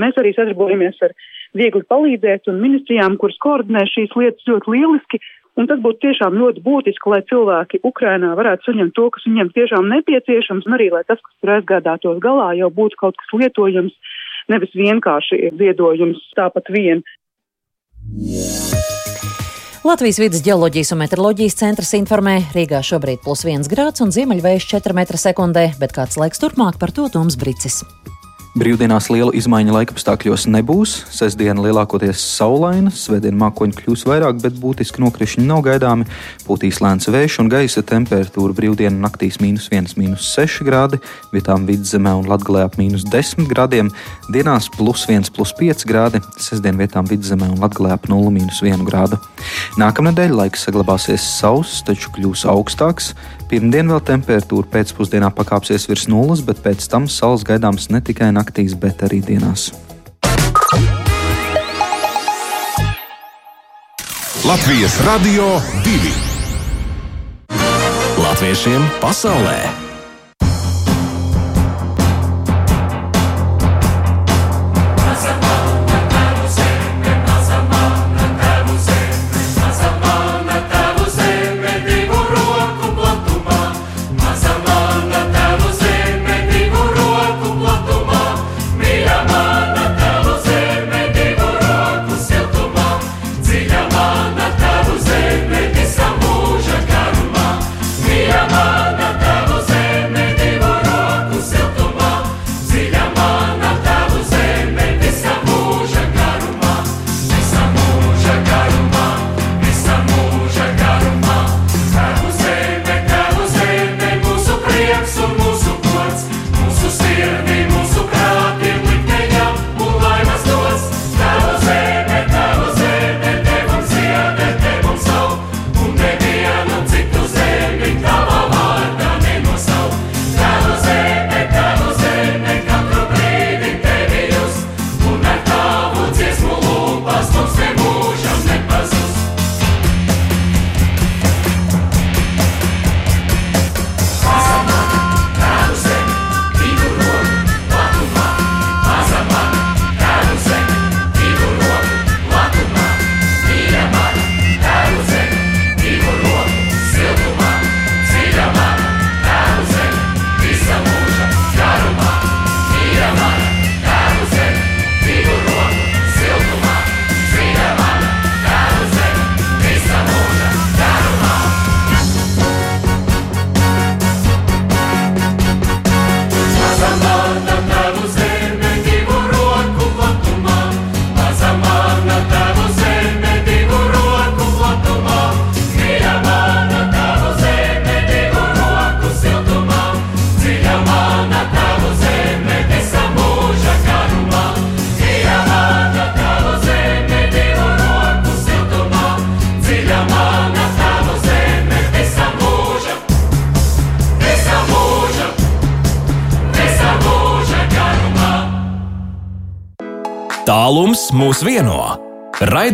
Mēs arī sadarbojamies ar viegli palīdzēt un ministrijām, kuras koordinē šīs lietas ļoti lieliski. Un tas būtu tiešām ļoti būtiski, lai cilvēki Ukrainā varētu saņemt to, kas viņiem tiešām nepieciešams, un arī lai tas, kas tur aizgādātos galā, jau būtu kaut kas lietojams, nevis vienkārši ziedojums tāpat vien. Latvijas vidas geoloģijas un meteoroloģijas centrs informē, Rīgā šobrīd plus 1 grāds un ziemeļvējš 4 m2, bet kāds laiks turpmāk par to Toms Bricis. Brīvdienās liela izmaiņa laikapstākļos nebūs. Sestdiena lielākoties saulaina, svētdien mākoņi kļūs vairāk, bet būtiski nokrišņi nav gaidāmi. Pūtīs lēns vējš un gaisa temperatūra brīvdienu naktīs - minus 1, minus 6 grādi, vietām vidzemē un latgalē ap minus 10 grādiem, dienās plus 1, plus 5 grādi, sestdien vietām vidzemē un latgalē ap 0, minus 1 grādu. Nākamnedēļ laiks saglabāsies sauss, taču kļūs augstāks. Pirmdien vēl temperatūra pēcpusdienā pakāpsies virs nulles, bet pēc tam saules gaidāms ne tikai naktīs, bet arī dienās. Latvijas Radio 2. Latviešiem pasaulē!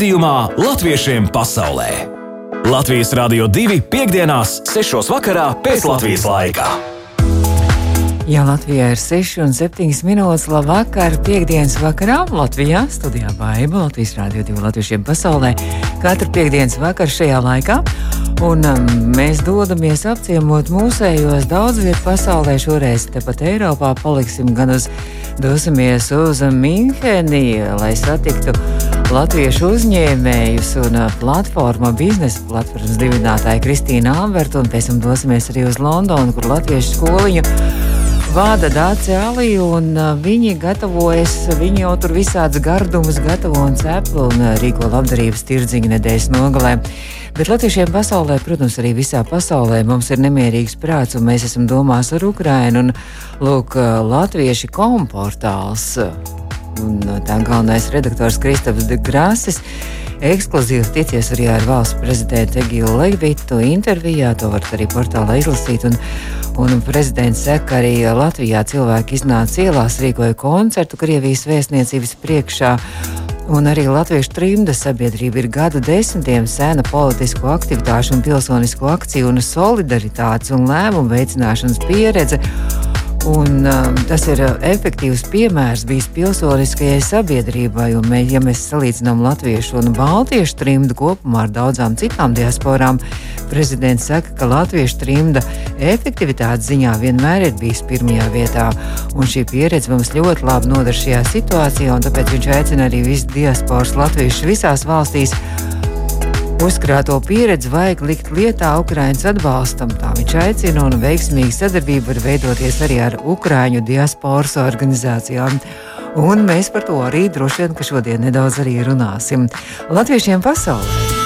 Raidījumā Latviešiem pasaulē. Latvijas Rādio 2.5.6. pēc Latvijas laika. Jā, Latvijā ir 6,7 minūtes. Labvakar, piekdienas vakarā Latvijā studijā Baiba Latvijas Rādio 2 Latviešiem pasaulē. Katru piekdienas vakaru šajā laikā. Un um, mēs dodamies apciemot mūsējos daudz vietu pasaulē. Šoreiz tepat Eiropā paliksim gan uz dosimies uz Minheni, lai satiktu latviešu uzņēmējus un uh, platforma biznesa platformas dibinātāju Kristīnu Ambertu, un pēc tam dosimies arī uz Londonu, kur latviešu skoliņu vada Dācis Alī, un uh, viņi gatavojas, viņi jau tur visādas gardumus gatavo un ceplu un uh, rīko labdarības tirdziņu nedēļas nogalē. Bet latviešiem pasaulē, protams, arī visā pasaulē mums ir nemierīgs prāts, un mēs esam domās ar Ukrainu. Un, lūk, latvieši komportāls un tā galvenais redaktors Kristaps Grāsis. Ekskluzīvi ticies arī ar valsts prezidentu Egilu Levitu intervijā, to varat arī portālā izlasīt. Un, un prezidents saka, ka arī Latvijā cilvēki iznāca ielās, rīkoja koncertu Krievijas vēstniecības priekšā. Un arī Latviešu trimda sabiedrība ir gadu desmitiem sena politisko aktivitāšu un pilsonisko akciju un solidaritātes un lēmumu veicināšanas pieredze. Un, um, tas ir efektīvs piemērs bijis pilsoniskajai sabiedrībai. Mē, ja mēs salīdzinām latviešu un baltiešu trimdu kopumā ar daudzām citām diasporām, prezidents saka, ka latviešu trimda efektivitātes ziņā vienmēr ir bijis pirmajā vietā. Un šī pieredze mums ļoti labi noder šajā situācijā, un tāpēc viņš aicina arī visu diasporas latviešus visās valstīs Uzkrāto pieredzi vajag likt lietā Ukraiņas atbalstam. Tā viņš aicina, un veiksmīga sadarbība var veidoties arī ar Ukrāņu diasporas organizācijām. Un mēs par to arī droši vien šodien nedaudz arī runāsim. Latviešiem pasaulē.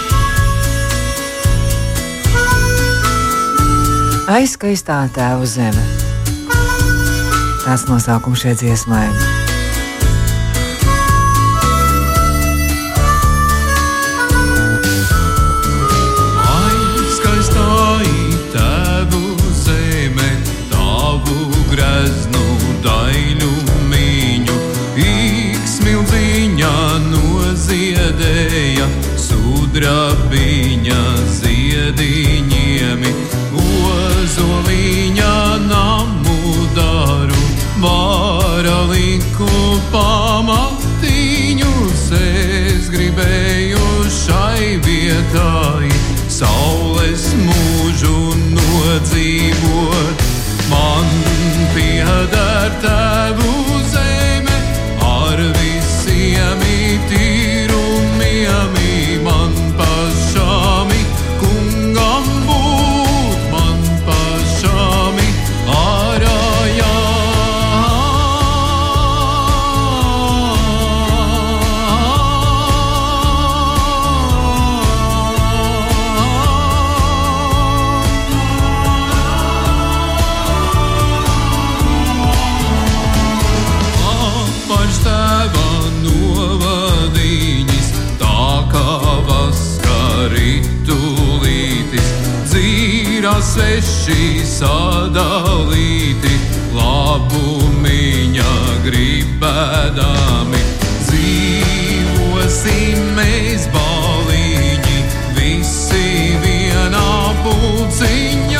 Aizskaistā tēva zeme. Tas nosaukums šai dziesmai. Sudrabiņa ziediņiemi, ozoliņa namu daru, varaliku pamatiņus es gribēju šai vietai, saules mūžu nodzīvot, man pieder sveši sadalīti, labumiņa gribēdami. Dzīvosim mēs balīņi, visi vienā pulciņā,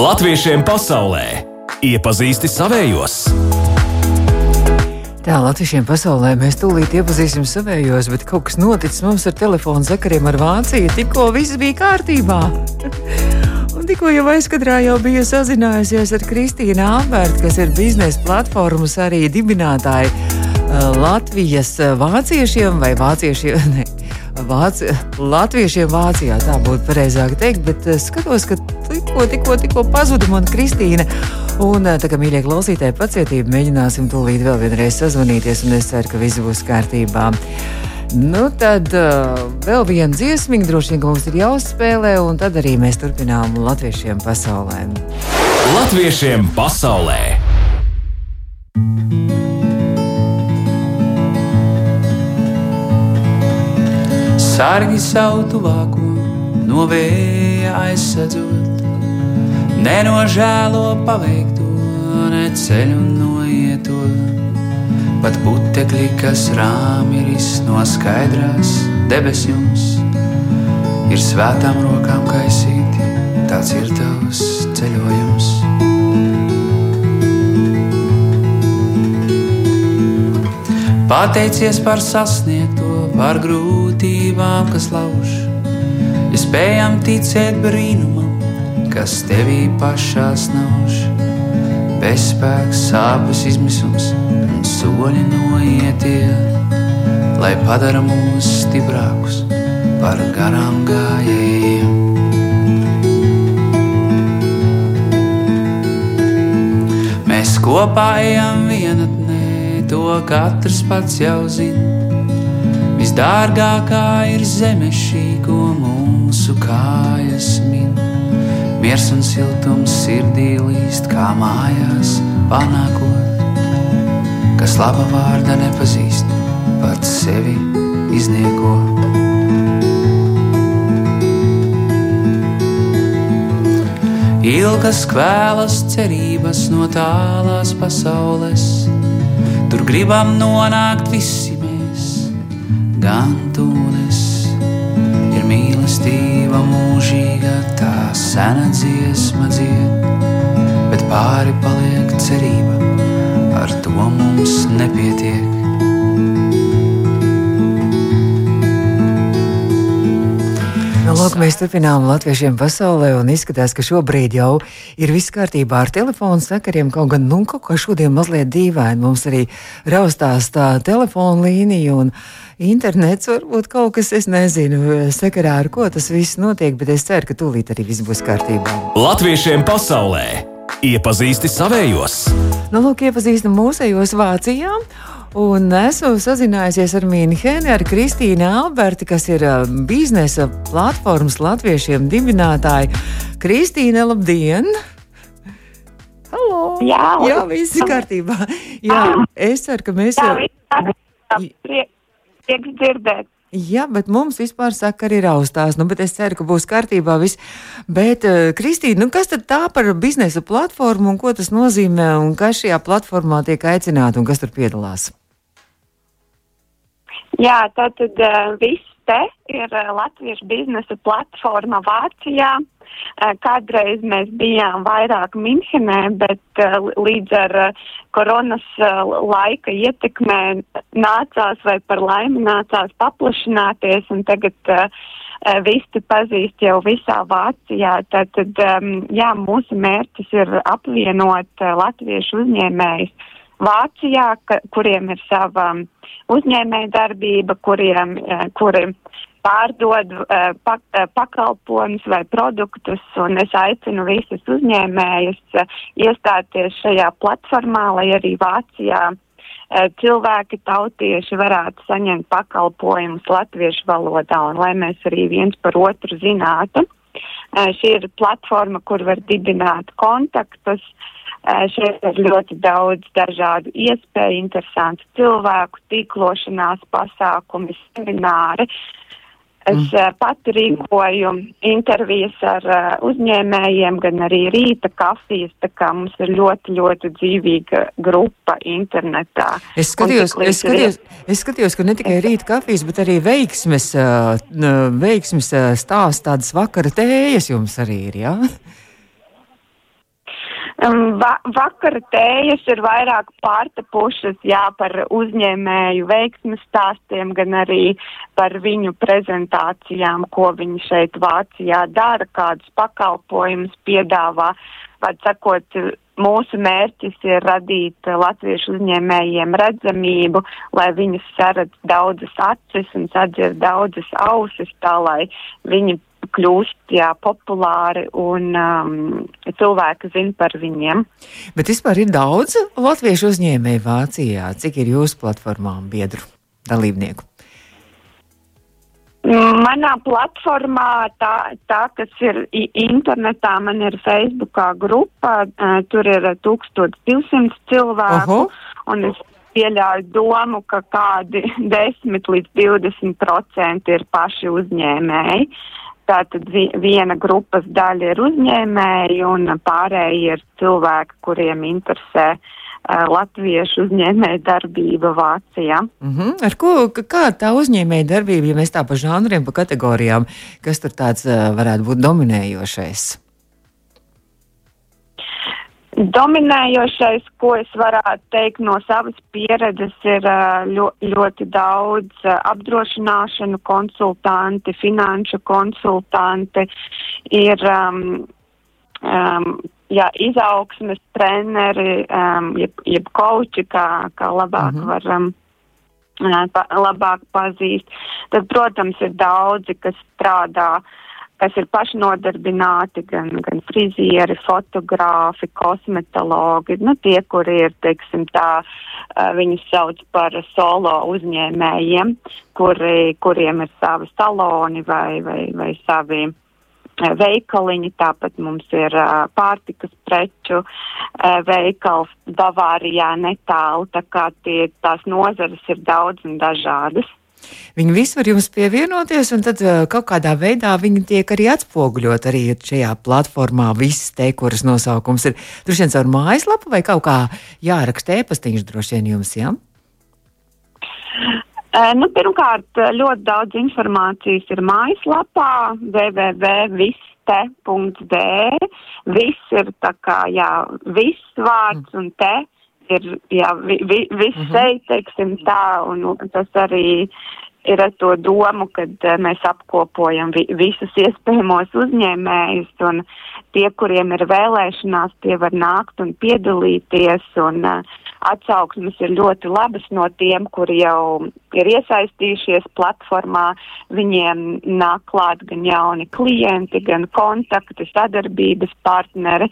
Latviešiem pasaulē iepazīsti savējos. Tā latviešiem pasaulē mēs tūlīt iepazīsim savējos, bet kaut kas noticis mums ar telefonu sakariem ar Vāciju. Tikko viss bija kārtībā. Un tikko jau aizkadrā jau biju sazinājusies ar Kristīnu Ābertu, kas ir biznesa platformas arī dibinātāja Latvijas vāciešiem vai vāciešiem. Ne, Vāci, Latviešiem Vācijā tā būtu pareizāk teikt, bet skatos, ka tikko, tikko, tikko pazuda mana Kristīna. Un, tā kā mīļie klausītāji, pacietību mēģināsim tūlīt vēl vienreiz sazvanīties, un es ceru, ka viss būs kārtībā. Nu, tad uh, vēl viena dziesmiņa, droši vien, mums ir jāuzspēlē, un tad arī mēs turpinām Latviešiem pasaulē. Latviešiem pasaulē! Sārgi savu tuvāko no vēja aizsadzot nenožēlo paveikto, ne ceļu noieto. Pat putekļi, kas rāmi ir no skaidrās debesjums, ir svētām rokām kaisīti, tāds ir tavs ceļojums. Pateicies par sasniegto, par grūtībām, kas lauž. Ja spējam ticēt brīnumam, kas tevī pašā snauž. Bezspēks, sāpes, izmisums un soļi noietie, lai padara mūs stiprākus par garām gājējiem. Mēs kopā ejam vienatnē to katrs pats jau zina. Visdārgākā ir zeme šī, ko mūsu kājas min. Miers un siltums sirdī līst kā mājās, panākot, kas laba vārda nepazīst, pats sevi iznieko. Ilgas kvēlas cerības no tālās pasaules Tur gribam nonākt visi mēs, gan tu mīlestība mūžīga, tā sena dziesma dzied, bet pāri paliek cerība, ar to mums nepietiek. Nu, lūk, mēs turpinām latviešiem pasaulē, un izskatās, ka šobrīd jau ir viss kārtībā ar telefonu sakariem. Kaut gan, nu, kaut kā šodien mazliet dīvaini mums arī raustās tā telefona līnija un internets. Varbūt kaut kas, es nezinu, sakarā ar ko tas viss notiek, bet es ceru, ka tūlīt arī viss būs kārtībā. Latviešiem pasaulē iepazīsti savējos. Nu, lūk, iepazīstam mūsejos Vācijā. Un esmu sazinājusies ar Mīnhēnu, ar Kristīnu Alberti, kas ir uh, biznesa platformas latviešiem dibinātāja. Kristīne, labdien! Halo! Jā, Jā viss ir kārtībā. Jā, es ceru, ka mēs jau. viss prieks dzirdēt. Jā, bet mums vispār saka, arī raustās. Nu, bet es ceru, ka būs kārtībā viss. Bet, uh, Kristīna, nu, kas tad tā par biznesa platformu un ko tas nozīmē un kas šajā platformā tiek aicināti un kas tur piedalās? Jā, tātad uh, viss te ir uh, Latviešu biznesa platforma Vācijā. Uh, kādreiz mēs bijām vairāk Minhenē, bet uh, līdz ar uh, koronas uh, laika ietekmē nācās vai par laimi nācās paplašināties un tagad uh, visi pazīst jau visā Vācijā. Tātad, um, jā, mūsu mērķis ir apvienot uh, latviešu uzņēmējus Vācijā, ka, kuriem ir sava um, uzņēmēja darbība, kuriem, uh, kuri pārdod uh, pak, uh, pakalpojumus vai produktus, un es aicinu visus uzņēmējus iestāties šajā platformā, lai arī Vācijā cilvēki, tautieši varētu saņemt pakalpojumus latviešu valodā, un lai mēs arī viens par otru zinātu. Šī ir platforma, kur var dibināt kontaktus. Uh, šeit ir ļoti daudz dažādu iespēju, interesantu cilvēku, tīklošanās pasākumi, semināri. Es mm. pati rīkoju intervijas ar uzņēmējiem, gan arī rīta kafijas, tā kā mums ir ļoti, ļoti dzīvīga grupa internetā. Es skatījos, es skatījos, es skatījos, ka ne tikai rīta kafijas, bet arī veiksmes, veiksmes stāsts, tādas vakara tējas jums arī ir, jā? Um, va vakara tējas ir vairāk pārtapušas, jā, par uzņēmēju veiksmes stāstiem, gan arī par viņu prezentācijām, ko viņi šeit Vācijā dara, kādus pakalpojumus piedāvā. Vai sakot, mūsu mērķis ir radīt latviešu uzņēmējiem redzamību, lai viņus saredz daudzas acis un sadzird daudzas ausis, tā lai viņi kļūst jā, populāri un um, cilvēki zina par viņiem. Bet vispār ir daudz latviešu uzņēmēju Vācijā. Cik ir jūsu platformām biedru dalībnieku? Manā platformā, tā, tā kas ir internetā, man ir Facebookā grupa, uh, tur ir 1200 cilvēku, Oho. un es, pieļauju domu, ka kādi 10 līdz 20 procenti ir paši uzņēmēji. Tātad vi, viena grupas daļa ir uzņēmēji un pārējie ir cilvēki, kuriem interesē uh, latviešu uzņēmēja darbība Vācijā. Mm -hmm. Ar ko, kā tā uzņēmēja darbība, ja mēs tā pa žanriem, pa kategorijām, kas tur tāds varētu būt dominējošais? Dominējošais, ko es varētu teikt no savas pieredzes, ir ļo, ļoti daudz apdrošināšanu konsultanti, finanšu konsultanti, ir um, um, jā, izaugsmes treneri, um, jeb, jeb koči, kā, kā labāk mm -hmm. var. Um, Pa, labāk pazīst. Tad, protams, ir daudzi, kas strādā uh, kas ir pašnodarbināti, gan, gan frizieri, fotogrāfi, kosmetologi, nu tie, kuri ir, teiksim tā, viņus sauc par solo uzņēmējiem, kuri, kuriem ir savi saloni vai, vai, vai savi veikaliņi, tāpat mums ir uh, pārtikas preču uh, veikals Bavārijā netālu, tā kā tie, tās nozares ir daudz un dažādas. Viņi visi var jums pievienoties, un tad uh, kaut kādā veidā viņi tiek arī atspoguļot arī šajā platformā. Viss te, kuras nosaukums ir droši vien caur mājaslapu vai kaut kā jāraksta ēpastiņš droši vien jums, jā? Ja? Nu, pirmkārt, ļoti daudz informācijas ir mājaslapā www.viste.de. Viss ir tā kā, jā, viss vārds un te ir, jā, vi, vi, viss uh mhm. -huh. teiksim tā, un, tas arī ir ar to domu, ka uh, mēs apkopojam vi, visus iespējamos uzņēmējus, un tie, kuriem ir vēlēšanās, tie var nākt un piedalīties, un uh, atsauksmes ir ļoti labas no tiem, kuri jau ir iesaistījušies platformā. Viņiem nāk klāt gan jauni klienti, gan kontakti, sadarbības partneri.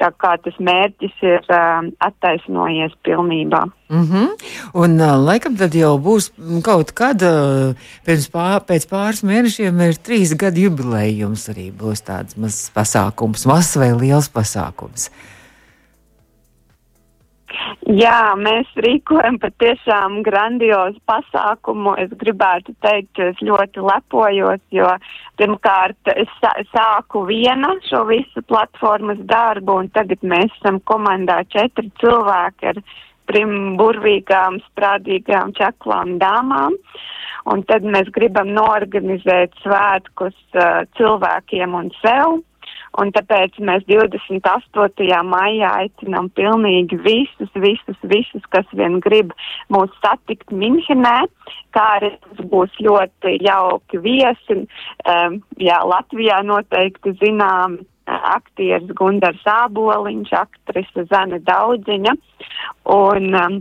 Tā kā tas mērķis ir uh, attaisnojies pilnībā. Mm -hmm. Un uh, laikam tad jau būs kaut kad uh, pēc, pār, pēc pāris mēnešiem ir trīs gadu jubilējums arī būs tāds mazs pasākums, mazs vai liels pasākums. Jā, mēs rīkojam patiešām grandiozu pasākumu. Es gribētu teikt, es ļoti lepojos, jo pirmkārt es sāku viena šo visu platformas darbu, un tagad mēs esam komandā četri cilvēki ar trim burvīgām, sprādīgām, čaklām dāmām. Un tad mēs gribam norganizēt svētkus uh, cilvēkiem un sev Un tāpēc mēs 28. maijā aicinām pilnīgi visus, visus, visus, kas vien grib mūs satikt Minhenē, kā arī būs ļoti jauki viesi. Um, jā, Latvijā noteikti zinām aktieris Gundars Āboliņš, aktrise Zana Daudziņa un um,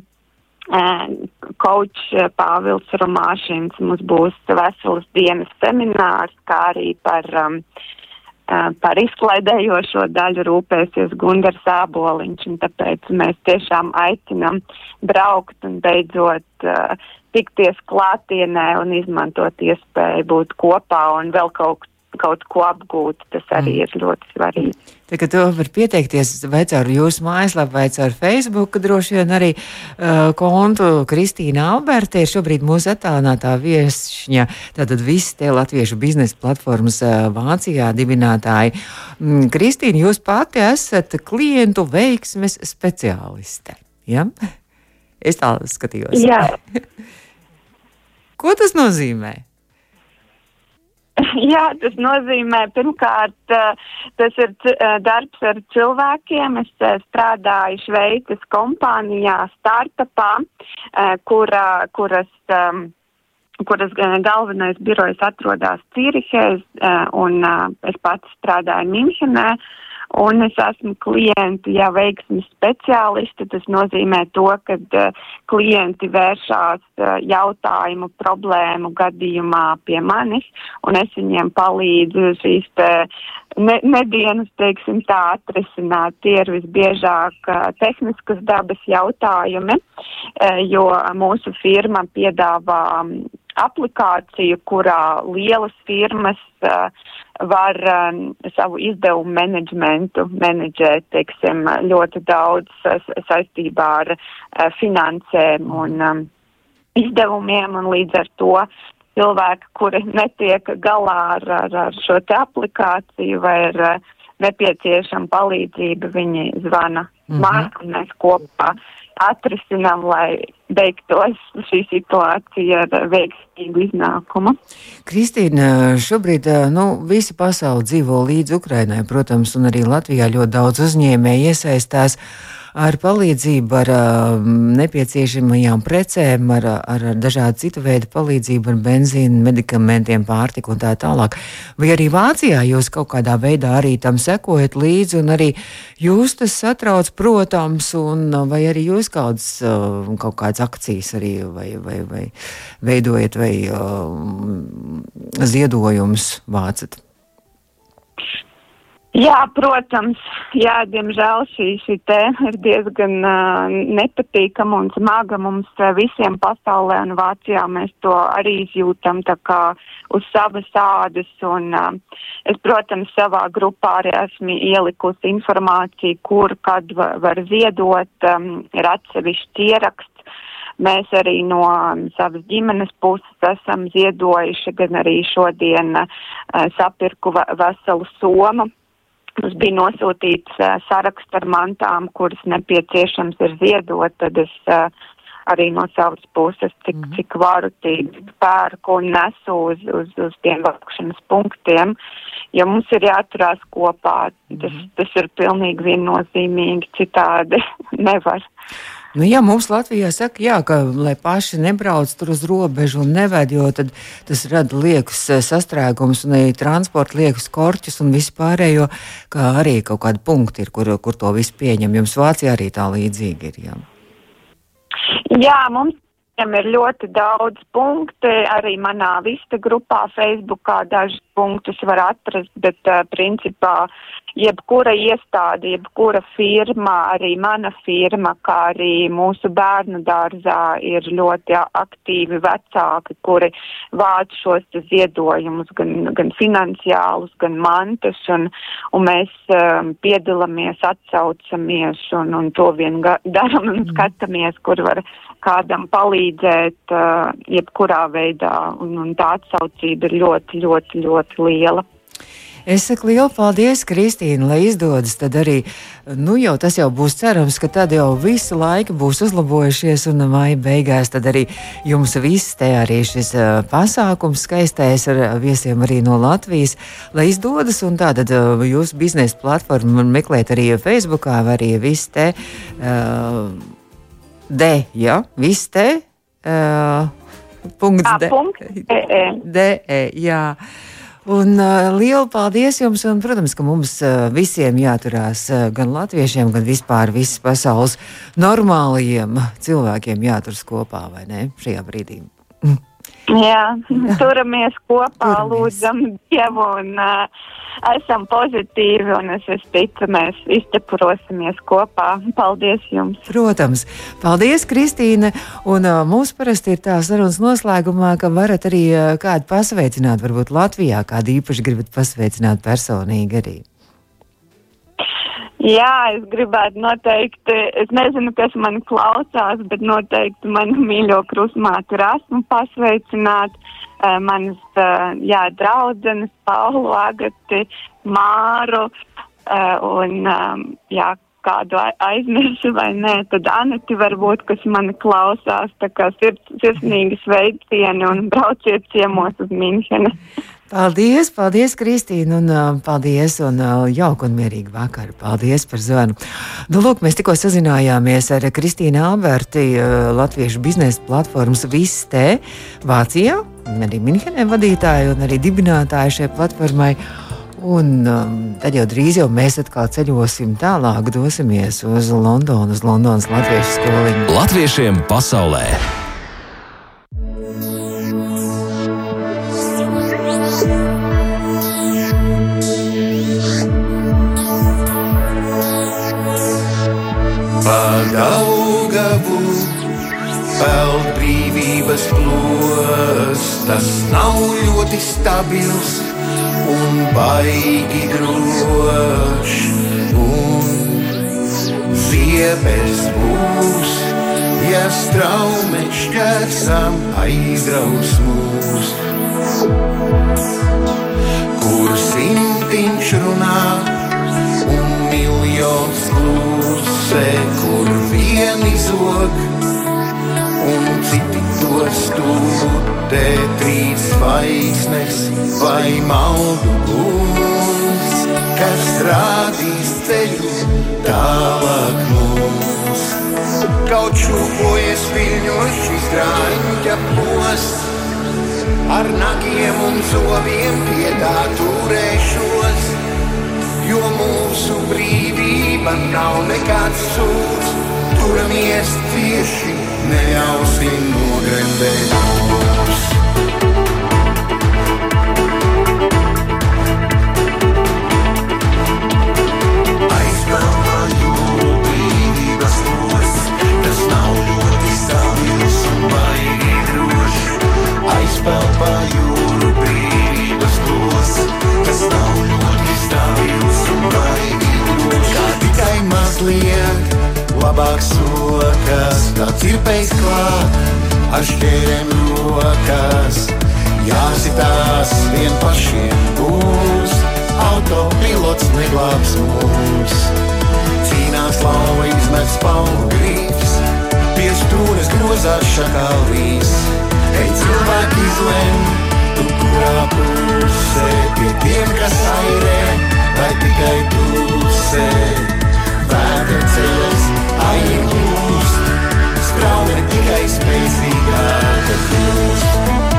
Koč Pāvils Romāšins mums būs veselas dienas seminārs, kā arī par um, par izklaidējošo daļu rūpēsies Gundars Āboliņš, un tāpēc mēs tiešām aicinam braukt un beidzot uh, tikties klātienē un izmantot iespēju būt kopā un vēl kaut kaut ko apgūt, tas arī mm. ir ļoti svarīgi. Tagad to var pieteikties vai caur jūsu mājaslapu, vai caur Facebook, droši vien arī uh, kontu Kristīna Alberta ir šobrīd mūsu attālinātā viesšņa. Tātad viss te latviešu biznesa platformas uh, Vācijā dibinātāji. Mm, Kristīna, jūs pati esat klientu veiksmes speciāliste. Ja? Es tā skatījos. Jā. Ko tas nozīmē? Jā, tas nozīmē, pirmkārt, tas ir darbs ar cilvēkiem. Es strādāju Šveices kompānijā, startupā, kura, kuras, kuras galvenais birojs atrodas Cīrihē, un es pats strādāju Minhenē. Un es esmu klienti, ja veiksmi speciālisti, tas nozīmē to, ka uh, klienti vēršās uh, jautājumu, problēmu gadījumā pie manis, un es viņiem palīdzu šīs te ne, nedienas, teiksim tā, atrisināt. Tie ir visbiežāk uh, tehniskas dabas jautājumi, uh, jo mūsu firma piedāvā aplikāciju, kurā lielas firmas uh, var um, savu izdevumu menedžmentu menedžēt, teiksim, ļoti daudz saistībā ar uh, finansēm un um, izdevumiem, un līdz ar to cilvēki, kuri netiek galā ar, ar, ar šo te aplikāciju vai ar uh, nepieciešama palīdzība, viņi zvana mm -hmm. mēs kopā atrisinām, lai beigtos šī situācija ar veiksmīgu iznākumu. Kristīna, šobrīd nu, visa pasaule dzīvo līdz Ukrainai, protams, un arī Latvijā ļoti daudz uzņēmēji iesaistās ar palīdzību, ar nepieciešamajām precēm, ar, ar dažādu citu veidu palīdzību, ar benzīnu, medikamentiem, pārtiku un tā tālāk. Vai arī Vācijā jūs kaut kādā veidā arī tam sekojat līdzi, un arī jūs tas satrauc, protams, un vai arī jūs kādas, kaut kādas akcijas arī vai, vai, vai veidojat vai um, ziedojumus vācat? Jā, protams, jā, diemžēl šī, šī tēma ir diezgan uh, nepatīkama un smaga mums visiem pasaulē un Vācijā mēs to arī izjūtam tā kā uz savas ādas un uh, es, protams, savā grupā arī esmu ielikusi informāciju, kur, kad var, var ziedot, um, ir atsevišķi ieraksts. Mēs arī no savas ģimenes puses esam ziedojuši, gan arī šodien uh, sapirku veselu somu Mums bija nosūtīts uh, saraksts ar mantām, kuras nepieciešams ir ziedot, tad es uh, arī no savas puses, cik, mm. cik varu, cik pērku un nesu uz, uz, uz tiem vākšanas punktiem. Ja mums ir jāturās kopā, tas, mm. tas ir pilnīgi viennozīmīgi, citādi nevar. Nu, jā, mums Latvijā saka, jā, ka lai paši nebrauc tur uz robežu un neved, jo tas rada liekas eh, sastrēgums un arī transporta liekas korķus un vispārējo, kā arī kaut kādi punkti ir, kur, kur to visu pieņem. Jums Vācijā arī tā līdzīgi ir. Jā, jā mums ir ļoti daudz punkti. Arī manā vista grupā Facebookā dažus punktus var atrast, bet uh, principā jebkura iestāde, jebkura firma, arī mana firma, kā arī mūsu bērnu dārzā ir ļoti aktīvi vecāki, kuri vāc šos ziedojumus, gan, gan finansiālus, gan mantas, un, un mēs um, piedalāmies, atsaucamies un, un to vien daram un mm. skatāmies, kur var kādam palīdzēt uh, jebkurā veidā, un, un tā atsaucība ir ļoti, ļoti, ļoti liela. Es saku lielu paldies, Kristīne, lai izdodas. Tad arī, nu jau tas jau būs cerams, ka tad jau visi laiki būs uzlabojušies un maija beigās tad arī jums viss te arī šis uh, pasākums skaistais ar viesiem arī no Latvijas, lai izdodas un tātad uh, jūsu biznesa platformu meklēt arī Facebookā arī viss te. Uh, D, ja, viss te. Uh, punkts D. D, e. D, e, jā. Un uh, lielu paldies jums, un, protams, ka mums uh, visiem jāturās, uh, gan latviešiem, gan vispār visas pasaules normālajiem cilvēkiem jāturas kopā, vai ne, šajā brīdī. Jā, turamies kopā, turamies. lūdzam Dievu un uh, esam pozitīvi un es, es ticu, mēs izteprosimies kopā. Paldies jums! Protams! Paldies, Kristīne! Un uh, mums parasti ir tā sarunas noslēgumā, ka varat arī uh, kādu pasveicināt, varbūt Latvijā kādu īpaši gribat pasveicināt personīgi arī. Jā, es gribētu noteikti, es nezinu, kas man klausās, bet noteikti manu mīļo krusmāti Rasmu pasveicināt, uh, manas, uh, jā, draudzenes, Paulu, Agati, Māru, uh, un, jā, kādu aizmirsu vai nē, tad Aneti varbūt, kas mani klausās, tā kā sirds, sirsnīgi sveicieni un brauciet ciemos uz Minheni. Paldies, paldies, Kristīna, un uh, paldies, un uh, jauku un mierīgu vakaru. Paldies par zvanu. Nu, lūk, mēs tikko sazinājāmies ar Kristīnu Alberti, uh, Latviešu biznesa platformas Vistē Vācijā, arī Minhenē vadītāju un arī dibinātāju šai platformai. Un um, tad jau drīz jau mēs atkal ceļosim tālāk, dosimies uz Londonu, uz Londonas Latviešu skoliņu. Latviešiem pasaulē! Pagaugavu peld brīvības plos. ļoti stabils un baigi drošs. Un ziepes būs, ja straumeš šķērsam aizraus mūs. Kur simtiņš runā un miljons klusē, kur vieni zog un citi to stūtē trīs zvaigznes vai maldu guns, kas rādīs ceļu tālāk mums. Kaut šūpojas viļņoši strāņķa posts, ar nagiem un zobiem piedā turēšos, jo mūsu brīvība nav nekāds sūds, turamies cieši neļausim nogremdēt labāk sokas, tāds ir pēc klāt, ar šķērēm rokas. Jāsitās vien pašiem būs, autopilots neglābs mūs. Cīnās lauva izmet spaugrīvs, pie stūres grozās šakalīs. Ej cilvēki izlem, tu kurā pusē, pie tiem, kas airē, vai tikai pusē. Vētra ceļas, aien plūst, straumi tikai spēcīgāka kļūst.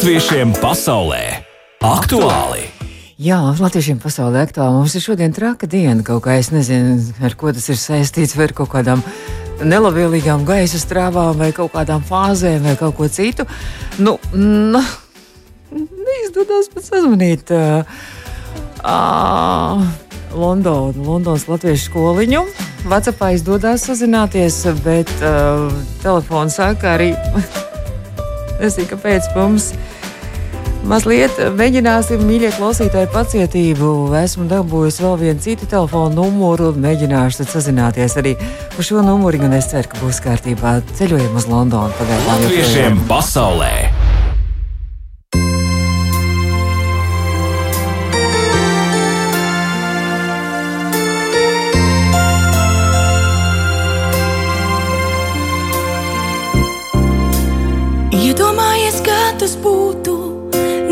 Latviešiem pasaulē aktuāli! Jā, latviešiem pasaulē aktuāli. Mums ir šodien traka diena. Kaut kā es nezinu, ar ko tas ir saistīts, vai ar kaut kādām nelabvēlīgām gaisa strāvām, vai kaut kādām fāzēm, vai kaut ko citu. Nu, nu izdodas pat sazvanīt. Uh, uh, Londonu, Londonas latviešu skoliņu. Vācijā izdodas sazināties, bet uh, telefons saka arī, nezinu, kāpēc mums. Mazliet mēģināsim, mīļie klausītāji, pacietību. Esmu dabūjusi vēl vienu citu telefonu numuru, mēģināšu sazināties arī par šo numuru, un es ceru, ka būs kārtībā. Ceļojam uz Londonu pagaidām. Latviešiem pasaulē!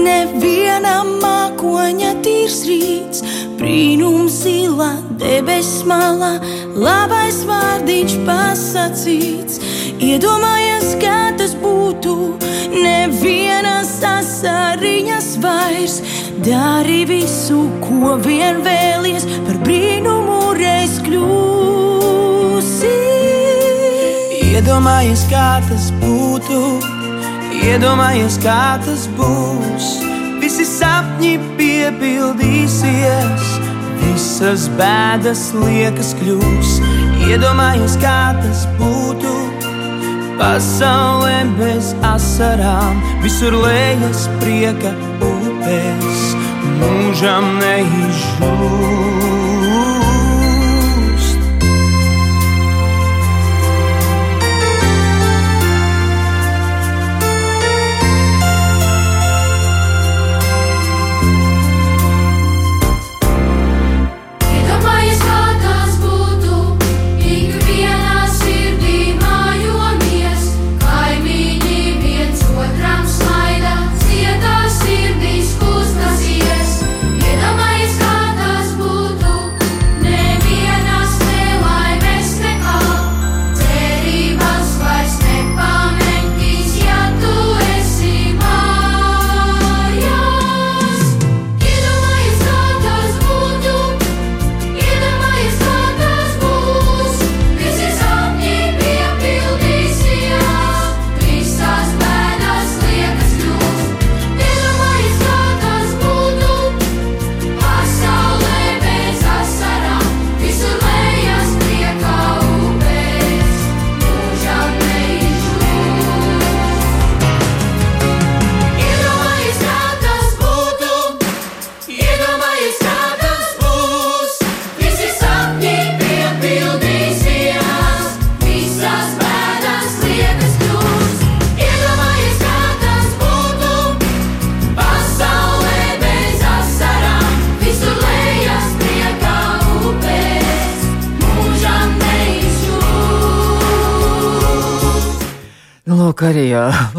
Nevienam mākoņa tīrs rīts, brīnums zilā, debesis malā, labais vārdiņš pasakīts. Iedomājies, kā tas būtu nevienas asariņas vairs, dari visu, ko vien vēlies, par brīnumu reiz kļūsi. Iedomājies, kā tas būtu, iedomājies, kā tas būs. Visi sapņi piepildīsies, visas bēdas liekas kļūs. Iedomājies, kā tas būtu, pasaulē bez asarām, visur lejas prieka upēs, mūžam neizžūst.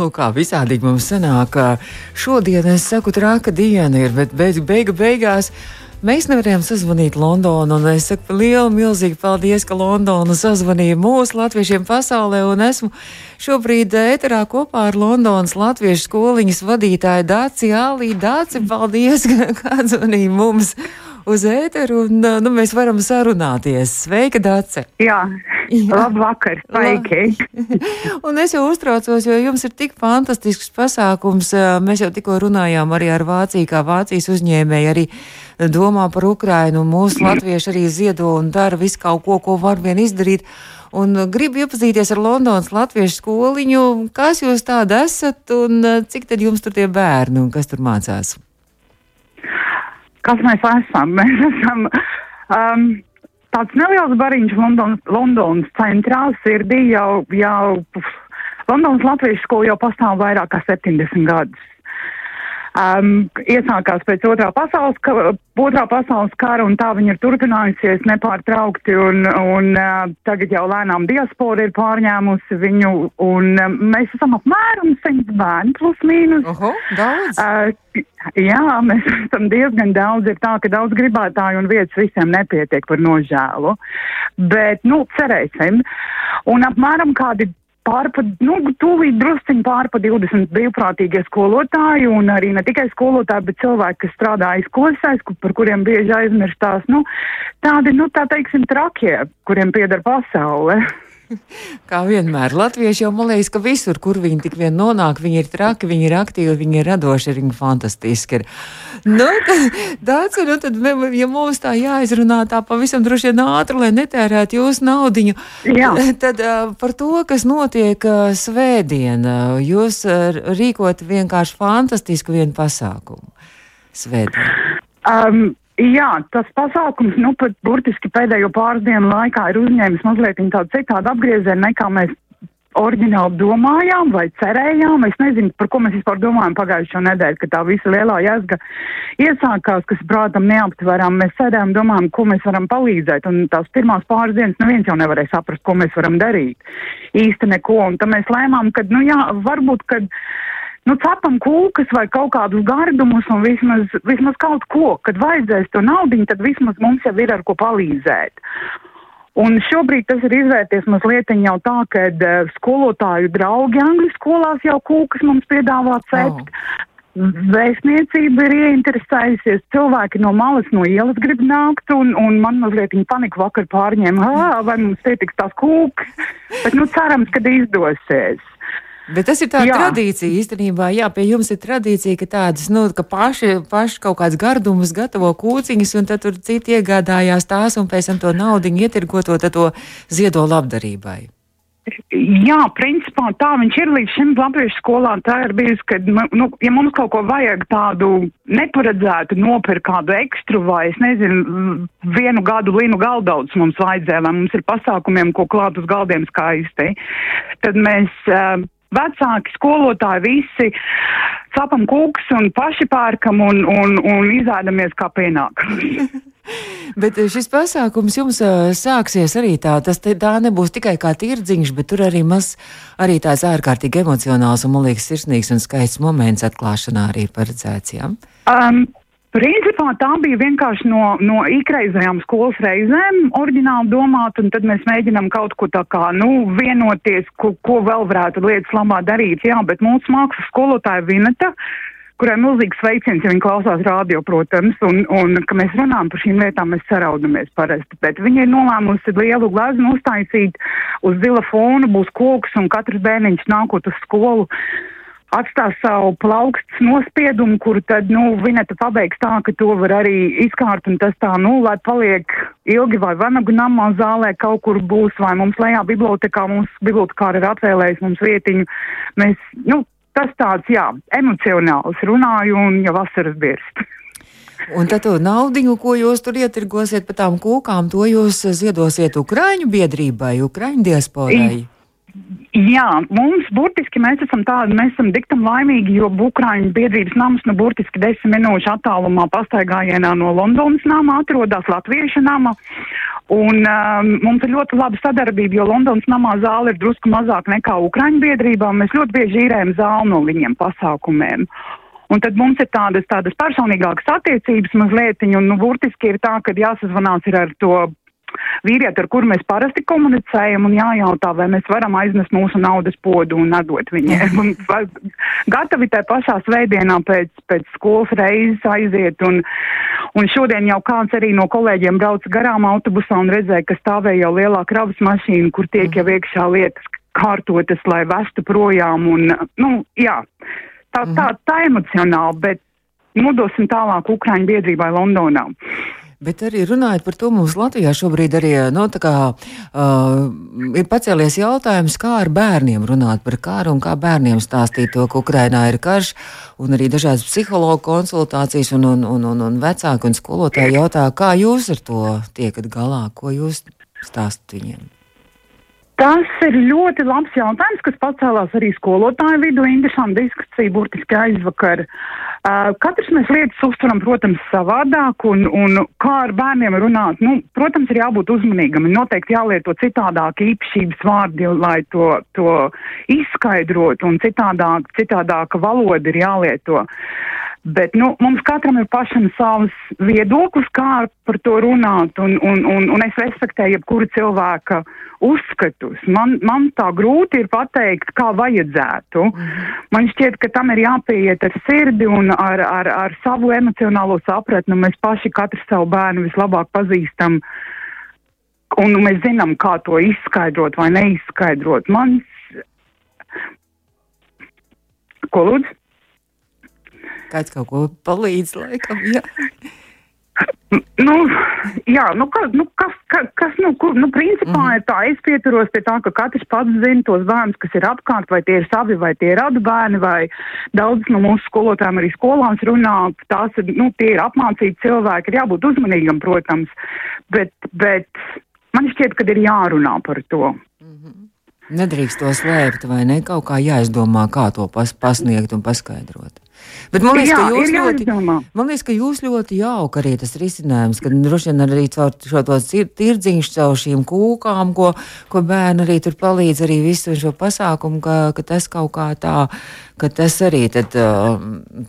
Lūk, kā visādīgi mums sanāk. Šodien es saku, trāka diena ir, bet beig, beigu beigās mēs nevarējām sazvanīt Londonu. Un es saku lielu, milzīgi paldies, ka Londona sazvanīja mūsu latviešiem pasaulē. Un esmu šobrīd ēterā kopā ar Londonas latviešu skoliņas vadītāju Dāci Alī. Dāci, paldies, ka atzvanīja mums uz ēteru. Un nu, mēs varam sarunāties. Sveika, Dāce! Jā, labvakar, sveiki! Un es jau uztraucos, jo jums ir tik fantastisks pasākums. Mēs jau tikko runājām arī ar Vāciju, kā Vācijas uzņēmēji arī domā par Ukrainu. Mūsu latvieši arī ziedo un dara visu kaut ko, ko var vien izdarīt. Un gribu iepazīties ar Londonas latviešu skoliņu. Kas jūs tāda esat un cik tad jums tur tie bērni un kas tur mācās? Kas mēs esam? Mēs esam um, tāds neliels bariņš Londonas, Londonas centrā, sirdī jau, jau puf, Londonas latviešu skola jau pastāv vairāk kā 70 gadus. Um, iesākās pēc otrā pasaules, ka, otrā pasaules kara, un tā viņa ir turpinājusies nepārtraukti, un, un uh, tagad jau lēnām diaspora ir pārņēmusi viņu, un um, mēs esam apmēram 100 bērni plus mīnus. Oho, daudz! Uh, jā, mēs esam diezgan daudz, ir tā, ka daudz gribētāju un vietas visiem nepietiek par nožēlu, bet, nu, cerēsim. Un apmēram kādi pārpa, nu, tūlīt drusciņi pārpa 20 brīvprātīgie skolotāji un arī ne tikai skolotāji, bet cilvēki, kas strādā aizklausēs, par kuriem bieži aizmirstās, nu, tādi, nu, tā teiksim, trakie, kuriem pieder pasaule. Kā vienmēr, latvieši jau man liekas, ka visur, kur viņi tik vien nonāk, viņi ir traki, viņi ir aktīvi, viņi ir radoši, viņi ir fantastiski. Ir. Nu, tāds, nu, tad, ja mums tā jāizrunā tā pavisam droši vien ātri, lai netērētu jūsu naudiņu, Jā. tad uh, par to, kas notiek uh, svētdien, uh, jūs uh, rīkot vienkārši fantastisku vienu pasākumu. Svētdien. Um, Jā, tas pasākums, nu, pat burtiski pēdējo pāris dienu laikā ir uzņēmis mazliet tādu citādu apgriezienu, nekā mēs oriģināli domājām vai cerējām. Es nezinu, par ko mēs vispār domājam pagājušo nedēļu, kad tā visa lielā jēzga iesākās, kas, prātam, neaptveram. Mēs sēdējām, domājām, ko mēs varam palīdzēt, un tās pirmās pāris dienas neviens jau nevarēja saprast, ko mēs varam darīt. Īsti neko, un tad mēs lēmām, ka, nu jā, varbūt, kad nu, cepam kūkas vai kaut kādus gardumus un vismaz, vismaz kaut ko, kad vajadzēs to naudu, tad vismaz mums jau ir ar ko palīdzēt. Un šobrīd tas ir izvērties mazliet jau tā, ka uh, skolotāju draugi angļu skolās jau kūkas mums piedāvā cept. Oh. Vēstniecība ir ieinteresējusies, cilvēki no malas, no ielas grib nākt, un, un man mazliet viņa panika vakar pārņēma, vai mums pietiks tās kūkas, bet nu cerams, ka izdosies. Bet tas ir tā jā. tradīcija īstenībā. Jā, pie jums ir tradīcija, ka tādas, nu, ka paši, paši kaut kāds gardumus gatavo kūciņas, un tad tur citi iegādājās tās, un pēc tam to naudu ietirgoto, tad to ziedo labdarībai. Jā, principā tā viņš ir līdz šim latviešu skolā. Tā ir bijusi, ka, nu, ja mums kaut ko vajag tādu neparedzētu, nopirkt kādu ekstru vai, es nezinu, vienu gadu linu galdaudzes mums vajadzēja, vai mums ir pasākumiem, ko klāt uz galdiem skaisti, tad mēs. Uh, vecāki, skolotāji, visi sapam kūks un paši pērkam un, un, un izēdamies kā pienākums. bet šis pasākums jums sāksies arī tā, tas te, tā nebūs tikai kā tirdziņš, bet tur arī maz, arī tāds ārkārtīgi emocionāls un, man liekas, sirsnīgs un skaists moments atklāšanā arī paredzēts, jā? Um, Principā tā bija vienkārši no, no ikreizējām skolas reizēm oriģināli domāt, un tad mēs mēģinām kaut ko tā kā, nu, vienoties, ko, ko vēl varētu lietas labā darīt. Jā, bet mūsu mākslas skolotāja Vineta, kurai milzīgs sveiciens, ja viņa klausās rādio, protams, un, un, ka mēs runājam par šīm lietām, mēs saraudamies parasti, bet viņa ir nolēmusi lielu glaznu uztaisīt uz zila fona, būs koks, un katrs bērniņš nākot uz skolu atstās savu plauksts nospiedumu, kuru tad, nu, Vineta pabeigs tā, ka to var arī izkārt un tas tā, nu, lai paliek ilgi vai vanagu namā zālē kaut kur būs, vai mums lejā bibliotekā, mums bibliotekāri ir atvēlējis mums vietiņu. Mēs, nu, tas tāds, jā, emocionāls runāju un jau vasaras birst. Un tad to naudu, ko jūs tur ietirgosiet par tām kūkām, to jūs ziedosiet Ukraiņu biedrībai, Ukraiņu diasporai. I Jā, mums burtiski mēs esam tādi, mēs esam diktam laimīgi, jo Bukrāņu biedrības nams, nu, burtiski desmit minūšu attālumā pastaigājienā no Londonas nama atrodas Latviešu nama. Un um, mums ir ļoti laba sadarbība, jo Londonas namā zāle ir drusku mazāk nekā Ukrāņu biedrībām. Mēs ļoti bieži īrējam zāli no viņiem pasākumiem. Un tad mums ir tādas, tādas personīgākas attiecības mazliet, un, nu, burtiski ir tā, ka jāsazvanās ar to vīrieti, ar kuru mēs parasti komunicējam, un jājautā, vai mēs varam aiznest mūsu naudas podu un atdot viņiem. Un, gatavi tajā pašā svētdienā pēc, pēc skolas reizes aiziet, un, un šodien jau kāds arī no kolēģiem brauc garām autobusā un redzēja, ka stāvēja jau lielā kravas mašīna, kur tiek jau iekšā lietas kārtotas, lai vestu projām, un, nu, jā, tā, tā, tā emocionāli, bet nodosim tālāk Ukraiņu biedrībai Londonā. Bet arī runājot par to, mums Latvijā šobrīd arī no, nu, kā, uh, ir pacēlies jautājums, kā ar bērniem runāt par karu un kā bērniem stāstīt to, ka Ukrainā ir karš, un arī dažādas psihologu konsultācijas, un, un, un, un, un vecāki un skolotāji jautā, kā jūs ar to tiekat galā, ko jūs stāstat viņiem. Tas ir ļoti labs jautājums, kas pacēlās arī skolotāju vidū. Interesanti diskusija burtiski aizvakar. Uh, katrs mēs lietas uztveram, protams, savādāk, un, un kā ar bērniem runāt, nu, protams, ir jābūt uzmanīgam. Noteikti jālieto citādāk īpašības vārdi, lai to, to izskaidrotu, un citādāk, citādāka valoda ir jālieto. Bet nu, mums katram ir pašam savs viedoklis, kā par to runāt, un, un, un, un es respektēju jebkuru cilvēka uzskatus. Man, man tā grūti ir pateikt, kā vajadzētu. Man šķiet, ka tam ir jāpieiet ar sirdi un ar, ar, ar savu emocionālo sapratni. Mēs paši katru savu bērnu vislabāk pazīstam, un mēs zinām, kā to izskaidrot vai neizskaidrot. Mans, ko lūdzu? Kāds kaut ko palīdz, laikam. Jā. Nu, jā, nu, kas, nu, kas, kas, kas nu, kur, nu, principā mm -hmm. ir tā, es pieturos pie tā, ka katrs pats zina tos bērnus, kas ir apkārt, vai tie ir savi, vai tie ir radu bērni, vai daudz no mūsu skolotājiem arī skolās runā, tās ir, nu, tie ir apmācīti cilvēki, ir jābūt uzmanīgam, protams, bet, bet man šķiet, ka ir jārunā par to. Nedrīkst to slēpt, vai ne? Kaut kā jāizdomā, kā to pas, pasniegt un paskaidrot. Bet man liekas, Jā, ka jūs ļoti, man liekas, ka jūs ļoti jauka arī tas risinājums, ka droši vien arī caur šo to cir- tirdziņš, caur šīm kūkām, ko, ko bērni arī tur palīdz arī visu šo pasākumu, ka, ka tas kaut kā tā, ka tas arī tad uh,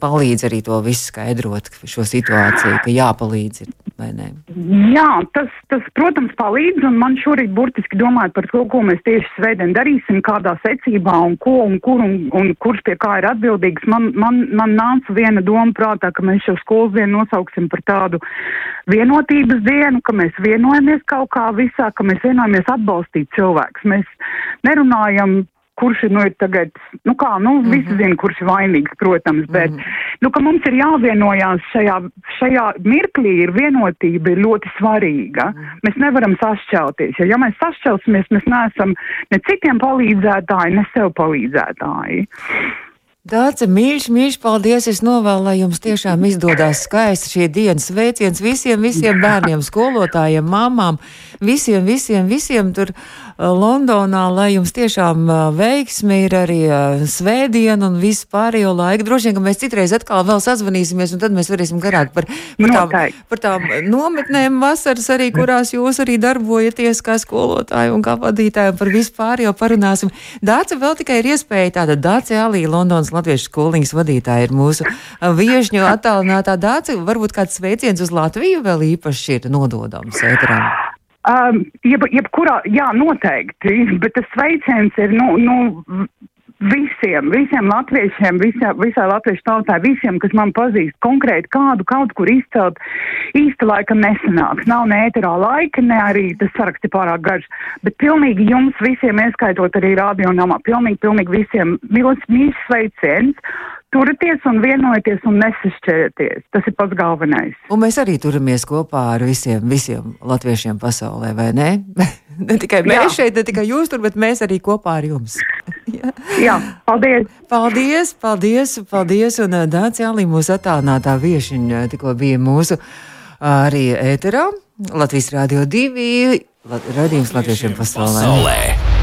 palīdz arī to visu skaidrot, šo situāciju, ka jāpalīdz ir, vai ne? Jā, tas, tas, protams, palīdz, un man šorīt burtiski domājot par to, ko mēs tieši svētdien darīsim, kādā secībā un ko un kur un, un kurš pie kā ir atbildīgs. Man, man, man nāca viena doma prātā, ka mēs šo skolas dienu nosauksim par tādu vienotības dienu, ka mēs vienojamies kaut kā visā, ka mēs vienojamies atbalstīt cilvēkus. Mēs nerunājam kurš nu, ir tagad, nu kā, nu, mm -hmm. visi zina, kurš ir vainīgs, protams, bet, mm -hmm. nu, ka mums ir jāvienojās šajā, šajā mirklī ir vienotība ir ļoti svarīga. Mm -hmm. Mēs nevaram sašķelties, jo, ja mēs sašķelsimies, mēs neesam ne citiem palīdzētāji, ne sev palīdzētāji. Dāce, mīļš, mīļš, paldies! Es novēlu, lai jums tiešām izdodas skaisti šie dienas sveiciens visiem, visiem bērniem, skolotājiem, mamām, visiem, visiem, visiem tur Londonā, lai jums tiešām uh, veiksmi ir arī uh, svētdiena un viss pārējo laiku. Droši vien, ka mēs citreiz atkal vēl sazvanīsimies, un tad mēs varēsim garāk par, par, tām, par tām nometnēm vasaras arī, kurās jūs arī darbojaties kā skolotāji un kā vadītāji, un par visu pārējo parunāsim. Dāce vēl tikai ir iespēja tāda Dāce Alī, Londonas Latviešu skoliņas vadītāja ir mūsu viešņu attālinātā Dāce. Varbūt kāds sveiciens uz Latviju vēl īpaši ir nododams ēterām. Um, jeb, jebkurā, jā, noteikti, bet tas sveiciens ir, nu, nu visiem, visiem latviešiem, visā, visā latviešu tautai, visiem, kas man pazīst konkrēti kādu kaut kur izcelt, īsti laikam nesanāks. Nav ne ēterā laika, ne arī tas saraksts ir pārāk garš, bet pilnīgi jums visiem, ieskaitot arī radio namā, pilnīgi, pilnīgi visiem mīļš sveiciens. Turieties un vienojieties un nesašķērieties. Tas ir pats galvenais. Un mēs arī turamies kopā ar visiem, visiem latviešiem pasaulē, vai ne? ne tikai mēs Jā. šeit, ne tikai jūs tur, bet mēs arī kopā ar jums. Jā, paldies! Paldies, paldies, paldies! Un Dācis Jālī mūsu attālinātā viešiņa tikko bija mūsu arī ēterā. Latvijas Rādio 2, Lat radījums latviešiem pasaulē. Pasaulē.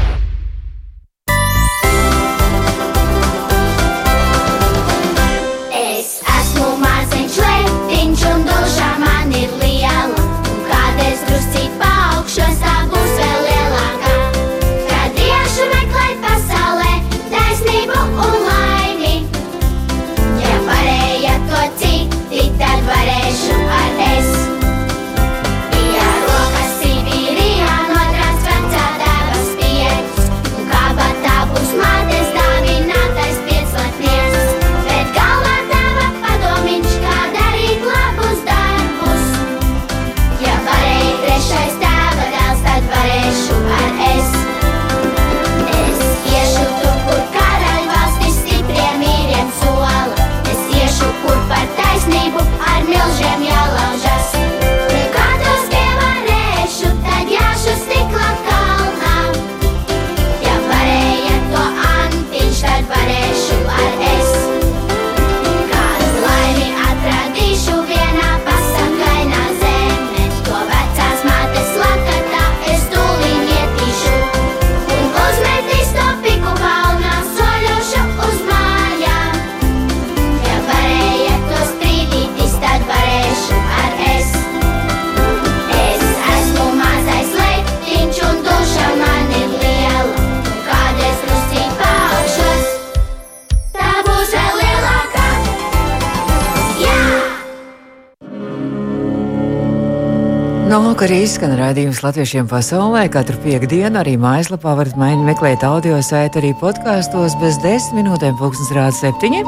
Izskan raidījums latviešiem pasaulē. Katru piekdienu arī mājaslapā varat mēģināt meklēt audio sēdi arī podkāstos bez desmit minūtēm, pulkstenis rāda septiņi.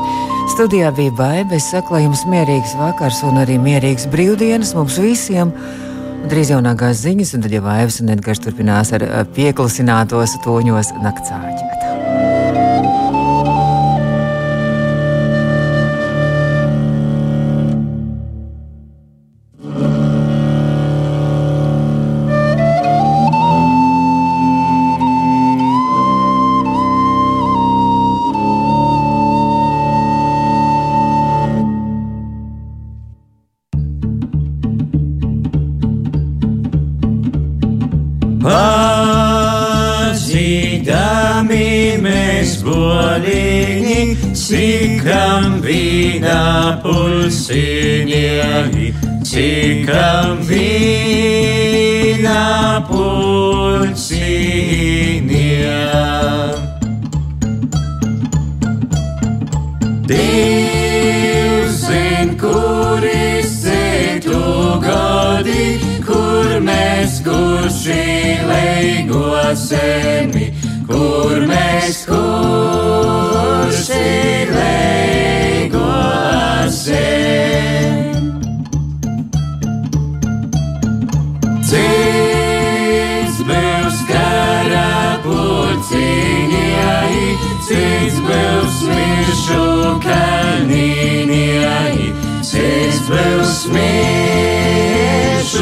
Studijā bija baigta, es saku, lai jums mierīgs vakars un arī mierīgs brīvdienas mums visiem. Drīz jaunākās ziņas, un tad jau Aivs un Edgars turpinās ar ā, pieklusinātos toņos naktsāķi. Cikam vīna pulsiņai. Dievs zin, kur izcietu gadi, kur mēs kurši leigosemi, cits būs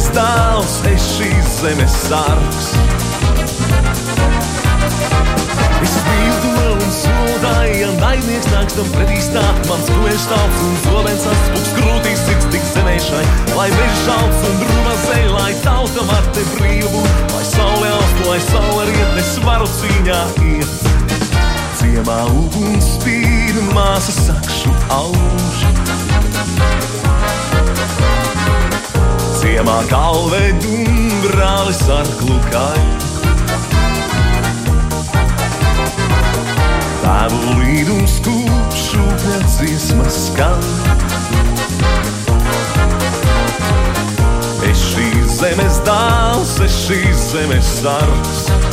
zemes dāvs, es šīs zemes sargs. Es bildu un soldāju, naidnieks nāks tam pretī stāt. Mans koēš tāds un zobens atspūks krūtīs sirds tik zemēšai. Lai mežs šauts un drūma zeļ, lai tauta var te brīvu. Lai saule aust, lai saule riet, es varu cīņā iet. Ciemā uguns spīd, māsa sakšu auž. Ciemā galveņu un brālis ar klukāju. Tēvu līdums kūpšu pēc dziesmas skan. Es šīs zemes dāls, es šīs zemes sargs.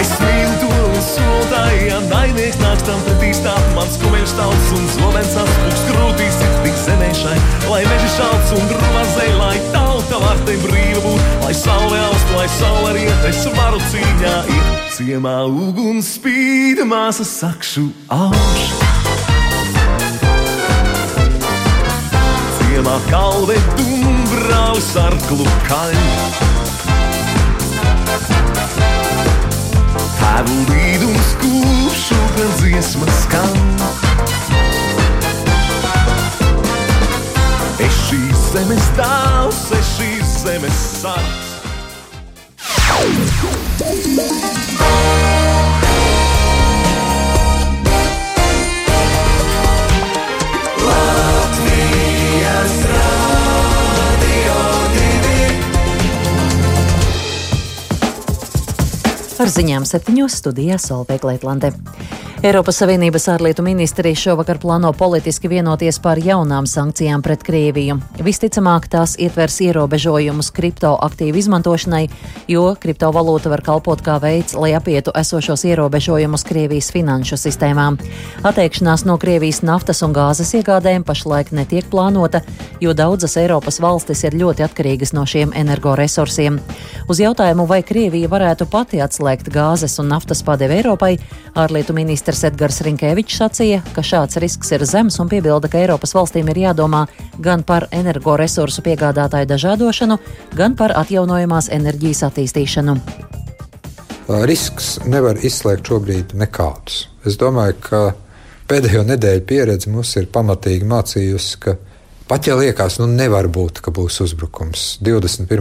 Es mīlu to un soldāju, naidnieks nāks tam pretī stāt. Mans kumeļš tauts un zobens atspūks krūtīs ir tik zemēšai. Lai meži šauts un zeļ, lai tauta var te brīva būt. Lai saule aust, lai saule riet, es varu cīņā iet. Ciemā uguns spīd, māsa sakšu auž. Ciemā kalve un brālis ar klukaļu. Tēvu līdums kūšu, gan dziesma skan. Es šīs zemes dāvs, es šīs zemes sargs. Ar ziņām septiņos studijā Solveig Leitlande. Eiropas Savienības ārlietu ministrija šovakar plāno politiski vienoties par jaunām sankcijām pret Krieviju. Visticamāk, tās ietvers ierobežojumus kriptoaktīvu izmantošanai, jo kriptovalūta var kalpot kā veids, lai apietu esošos ierobežojumus Krievijas finanšu sistēmām. Atteikšanās no Krievijas naftas un gāzes iegādēm pašlaik netiek plānota, jo daudzas Eiropas valstis ir ļoti atkarīgas no šiem energoresursiem. Uz jautājumu, vai Krievija varētu pati atslēgt gāzes un naftas padevi Eiropai, ārlietu ministrs Edgars Rinkēvičs sacīja, ka šāds risks ir zems un piebilda, ka Eiropas valstīm ir jādomā gan par energoresursu piegādātāju dažādošanu, gan par atjaunojamās enerģijas attīstīšanu. Risks nevar izslēgt šobrīd nekādus. Es domāju, ka pēdējo nedēļu pieredze mums ir pamatīgi mācījusi, ka pat ja liekas, nu nevar būt, ka būs uzbrukums 21.